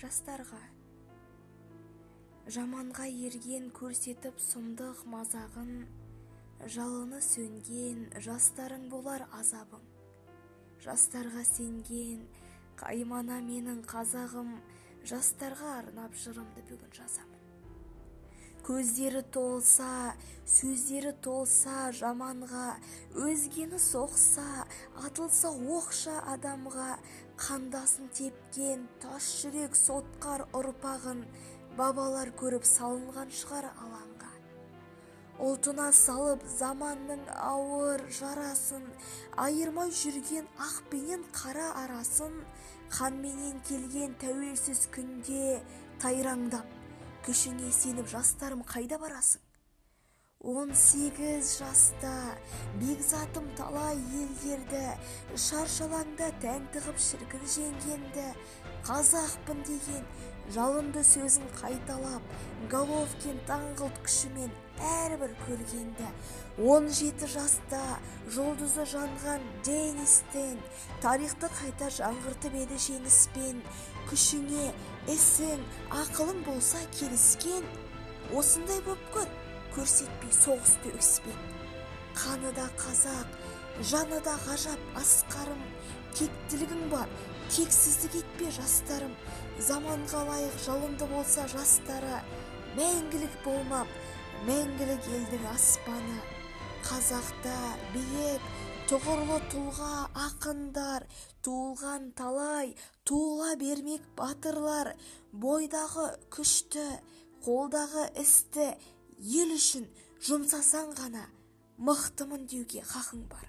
жастарға. Жаманға ерген көрсетіп сұмдық мазағын жалыны сөнген жастарың болар азабың жастарға сенген қаймана менің қазағым жастарға арнап жырымды бүгін жазамын. Көздері толса сөздері толса жаманға өзгені соқса атылса оқша адамға қандасын тепкен тас жүрек сотқар ұрпағын бабалар көріп салынған шығар алаңға. Ұлтына салып заманның ауыр жарасын айырмай жүрген ақ пенен қара арасын қанменен келген тәуелсіз күнде тайраңдап күшіңе сеніп жастарым қайда барасың? Он сегіз жаста бекзатым талай елдерді шаршалаңда тәнті қып шіркін жеңгенді қазақпын деген жалынды сөзін қайталап головкин даңғылт күшімен әрбір көргенді. он жеті жаста жұлдызы жанған денистен тарихты қайта жаңғыртып еді жеңіспен. Күшіңе ісің ақылың болса келіскен. Осындай боп көр. Көрсетпей соғыс төгіспен қаны да қазақ жаны да ғажап асқарым тектілігің бар тексіздік етпе жастарым. Заманға лайық жалынды болса жастары мәңгілік болмап мәңгілік елдің аспаны. Қазақта биік тұғырлы тұлға ақындар туылған талай туыла бермек батырлар. Бойдағы күшті қолдағы істі ел үшін жұмсасаң ғана мықтымын деуге хақың бар.